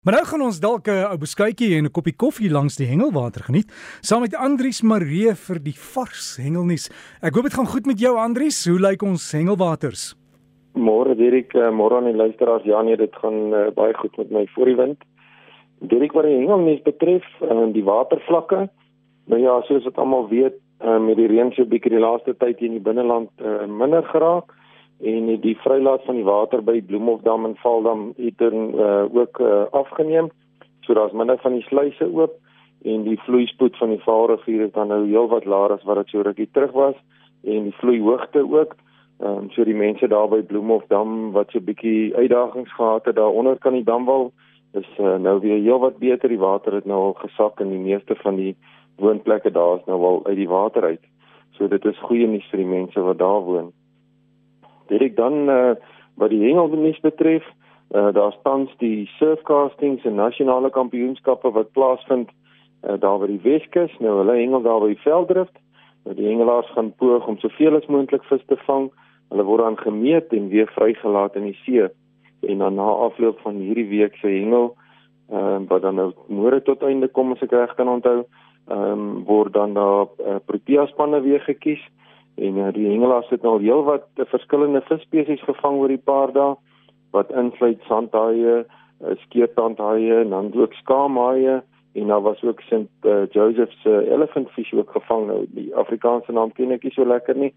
Maar nou gaan ons dalk 'n ou beskuitjie en 'n koppie koffie langs die hengelwater geniet saam met Andrius Maree vir die vars hengelnuus. Ek hoop dit gaan goed met jou Andrius. Hoe lyk ons hengelwaters? Môre Dirk, eh, môre aan die luisteraars. Ja nee, dit gaan uh, baie goed met my voor die wind. Dirk wat die hengelnuus betref, uh, die watervlakke. Nou ja, soos wat almal weet, uh, met die reën so bietjie die laaste tyd hier in die binneland uh, minder geraak en die vrylaat van die water by Bloemhofdam en Valdam het dan uh, ook uh, afgeneem. So daar's minder van die sluise oop en die vloeispoed van die Vaalrivier is dan nou heelwat laer as wat dit so rukkie terug was en die vloeihoogte ook. Ehm um, so die mense daar by Bloemhofdam wat so 'n bietjie uitdagings gehad het daaronder kan die damwal is uh, nou weer heelwat beter. Die water het nou al gesak en die meeste van die woonplekke daar is nou al uit die water uit. So dit is goeie nuus vir die mense wat daar woon. Dit dan uh, wat die hengelnuus betref, uh, daar staan die surfcastings en nasionale kampioenskappe wat plaasvind uh, daar by die Weskus. Nou hulle hengel daar by die Velddrift. Nou die hengelaars gaan poog om soveel as moontlik vis te vang. Hulle word dan gemeet en weer vrygelaat in die see. En dan na afloop van hierdie week se hengel, ehm uh, wat dan nou môre tot einde kom as ek reg kan onthou, ehm um, word dan daar uh, Protea spanne weer gekies en uh, die hengelaars het nou heelwat uh, verskillende visspesies gevang oor die paar dae wat insluit sandhaie, uh, skeertandhaie en dan ook skaamhaie en daar was ook St uh, Joseph se uh, elephantfish ook gevang. Nou die Afrikaanse naam ken ek nie so lekker nie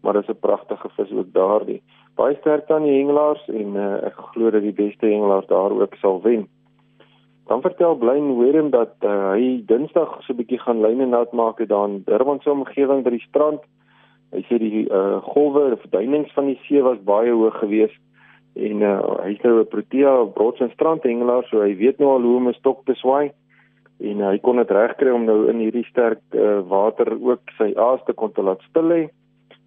maar dit is 'n pragtige vis ook daardie. Baie sterk aan die hengelaars en uh, ek glo dat die beste hengelaars daar ook sal wen. Dan vertel Blaine Warren dat uh, hy Dinsdag so 'n bietjie gaan lyne nat maak daar in Durban se omgewing by die strand. Hy sê die uh, golwe, die verduinings van die see was baie hoog geweest en uh, hy het nou 'n protea brods en strandhengelaar, so hy weet nou al hoe om 'n stok te swaai en uh, hy kon dit regkry om nou in hierdie sterk uh, water ook sy aas te kon te laat stil lê.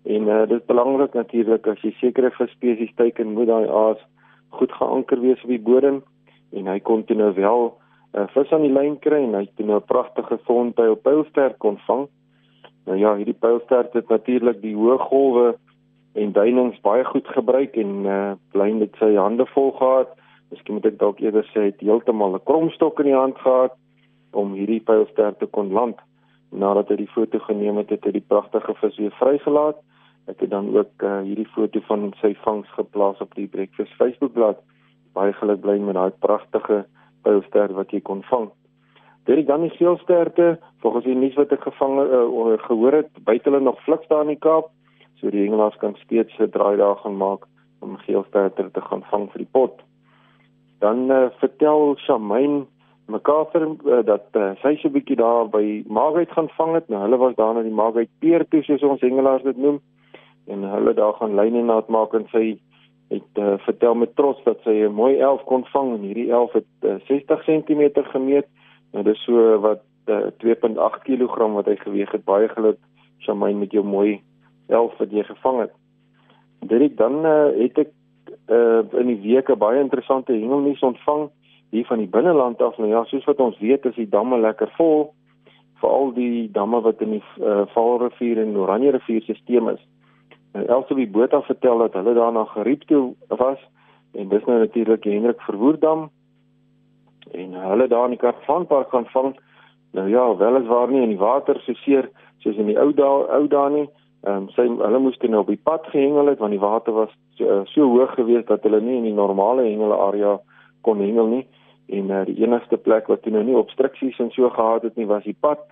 En uh, dit is belangrik natuurlik as jy sekere visspesies teiken moet daai aas goed geanker wees op die bodem en hy kon toe nou wel uh, vis aan die lyn kry en hy het toe nou 'n pragtige vondby op pylster kon vang. Nou ja, hierdie pylstert het natuurlik die hoë golwe en duinings baie goed gebruik en eh uh, blyn dit sy hande vol gehad. Miskien moet ek dalk eerder sê het heeltemal 'n kromstok in die hand gehad om hierdie pylstert te kon land. Nadat hy die foto geneem het, het hy die pragtige vis weer vrygelaat. Ek het dan ook uh, hierdie foto van sy vangs geplaas op die Breakfast Facebookblad. Baie geluk bly met daai pragtige pylstert wat jy kon vang. Dit dan die seelsterte, volgens die nuus wat ek gevang uh, gehoor het, buite hulle nog fliks daar in die Kaap, so die hengelaars kan steeds 'n draai daar gaan maak om geelsterte te gaan vang vir die pot. Dan uh, vertel Shamaine McCarthy uh, dat uh, sy so 'n bietjie daar by Margaret gaan vang het. Nou hulle was daar na die Margaret Pier toe soos ons hengelaars dit noem en hulle daar gaan lyne naat maak en sy het uh, vertel met trots dat sy 'n mooi elf kon vang en hierdie elf het uh, 60 cm gemeet Nou dis so wat uh, eh, 2.8 kg wat hy geweg het. Baie geluk Shamaine met jou mooi 11 wat jy gevang het. Dit dan uh, het ek uh, in die week 'n baie interessante hengelnuus ontvang hier van die binneland af. Nou ja, soos wat ons weet is die damme lekker vol veral die damme wat in die uh, Vaalrivier en Oranje rivier stelsel is. Nou Elsie Botha vertel dat hulle daarna geriep toe was en dis nou natuurlik Hendrik Verwoerdam en hulle daar in die Karavanpark gaan vang. Nou ja, weliswaar nie in die water so seer soos in die ou dae ou dae nie. Ehm um, sy hulle moes toe nou op die pad gehengel het want die water was so, uh, so hoog geweest dat hulle nie in die normale hengel area kon hengel nie. En uh, die enigste plek wat toe nou nie obstruksies en so gehad het nie was die pad.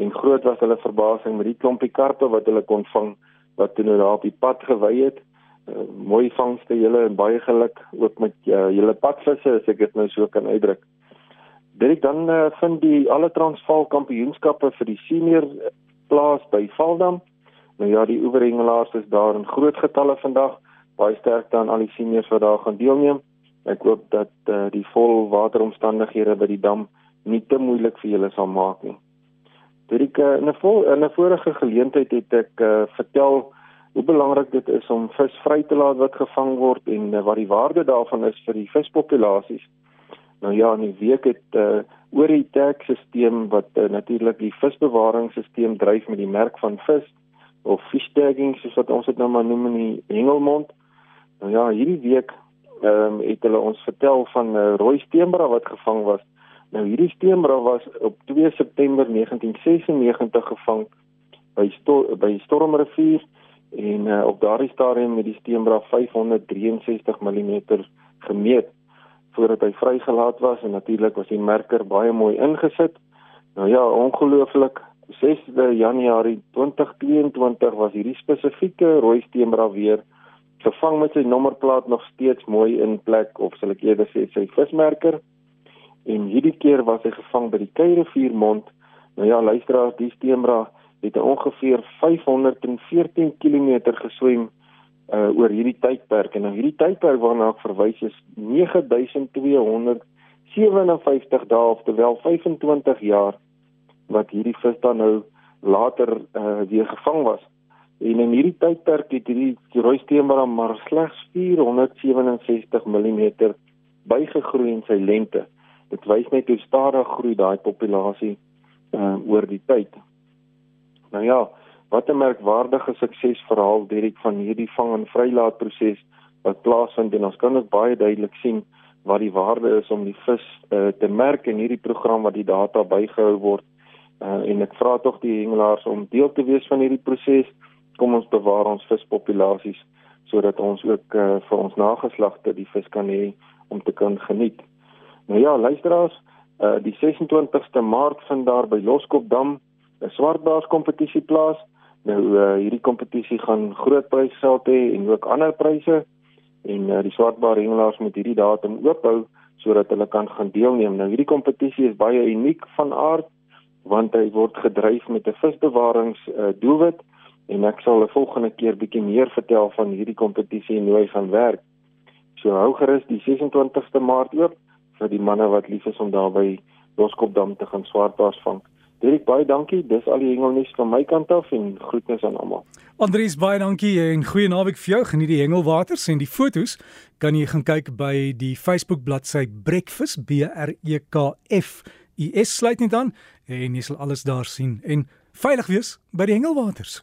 En groot was hulle verbasing met die klompie karpe wat hulle kon vang wat toe nou daar op die pad gewy het. Uh, mooi vangste julle en baie geluk ook met uh, julle padvisse as ek dit nou so kan uitdruk. Dit dan uh, vind die alle Transvaal kampioenskappe vir die senior plaas by Valdam. Nou ja, die oeverhengelaars is daar in groot getalle vandag. Baie sterkte aan al die seniors wat daar gaan deelneem. Ek hoop dat uh, die vol wateromstandighede by die dam nie te moeilik vir julle sal maak nie. Dit uh, in 'n vol in 'n vorige geleentheid het ek uh, vertel hoe belangrik dit is om vis vry te laat wat gevang word en uh, wat die waarde daarvan is vir die vispopulasies. Nou ja, in die week het uh oor die tagstelsel wat uh, natuurlik die visbewaringsstelsel dryf met die merk van vis of fish tagging soos wat ons dit nou maar noem in die hengelmond. Nou ja, hierdie week ehm um, het hulle ons vertel van 'n uh, rooi steenbra wat gevang was. Nou hierdie steenbra was op 2 September 1996 gevang by sto by Stormrivier en uh, op daardie stadium het die steenbra 563 mm gemeet voordat hy vrygelaat was en natuurlik was die merker baie mooi ingesit. Nou ja, ongelooflik 6 Januarie 2022 was hierdie spesifieke rooi steenbra weer gevang met sy nommerplaat nog steeds mooi in plek of sal ek eerder sê sy vismerker. En hierdie keer was hy gevang by die Kuirivier mond. Nou ja, luisteraars, die steenbra het ongeveer 514 km geswem uh oor hierdie tydperk en nou hierdie tydperk waarna ek verwys is 9257 dae of terwyl 25 jaar wat hierdie vis dan nou later uh weer gevang was. En in hierdie tydperk het hierdie rooi steenbra maar slegs 467 mm bygegroei in sy lengte. Dit wys net hoe stadig groei daai populasie uh oor die tyd. Nou ja, wat 'n merkwaardige suksesverhaal direk van hierdie vang en vrylaat proses wat plaasvind en ons kan dit baie duidelik sien wat die waarde is om die vis uh, te merk in hierdie program wat die data bygehou word uh, en ek vra tog die hengelaars om deel te wees van hierdie proses. Kom ons bewaar ons vispopulasies sodat ons ook uh, vir ons nageslagte die vis kan hê om te kan geniet. Nou ja, luisteraars, uh, die 26ste Maart vind daar by Loskopdam 'n swartbaars kompetisie plaas. Nou uh, hierdie kompetisie gaan groot prysgeld hê en ook ander pryse en uh, die swartbaar hengelaars moet hierdie datum oophou sodat hulle kan gaan deelneem. Nou hierdie kompetisie is baie uniek van aard want hy word gedryf met 'n visbewarings uh, doelwit en ek sal 'n volgende keer bietjie meer vertel van hierdie kompetisie en hoe hy gaan werk. So hou gerus die 26ste Maart oop vir die manne wat lief is om daar by Loskopdam te gaan swartbaars vang. Dirk baie dankie. Dis al die hengelnuus van my kant af en groetnis aan almal. Andries baie dankie en goeie naweek vir jou. Geniet die hengelwaters en die fotos kan jy gaan kyk by die Facebook bladsy Breakfast B R E K F U S sluit net aan en jy sal alles daar sien en veilig wees by die hengelwaters.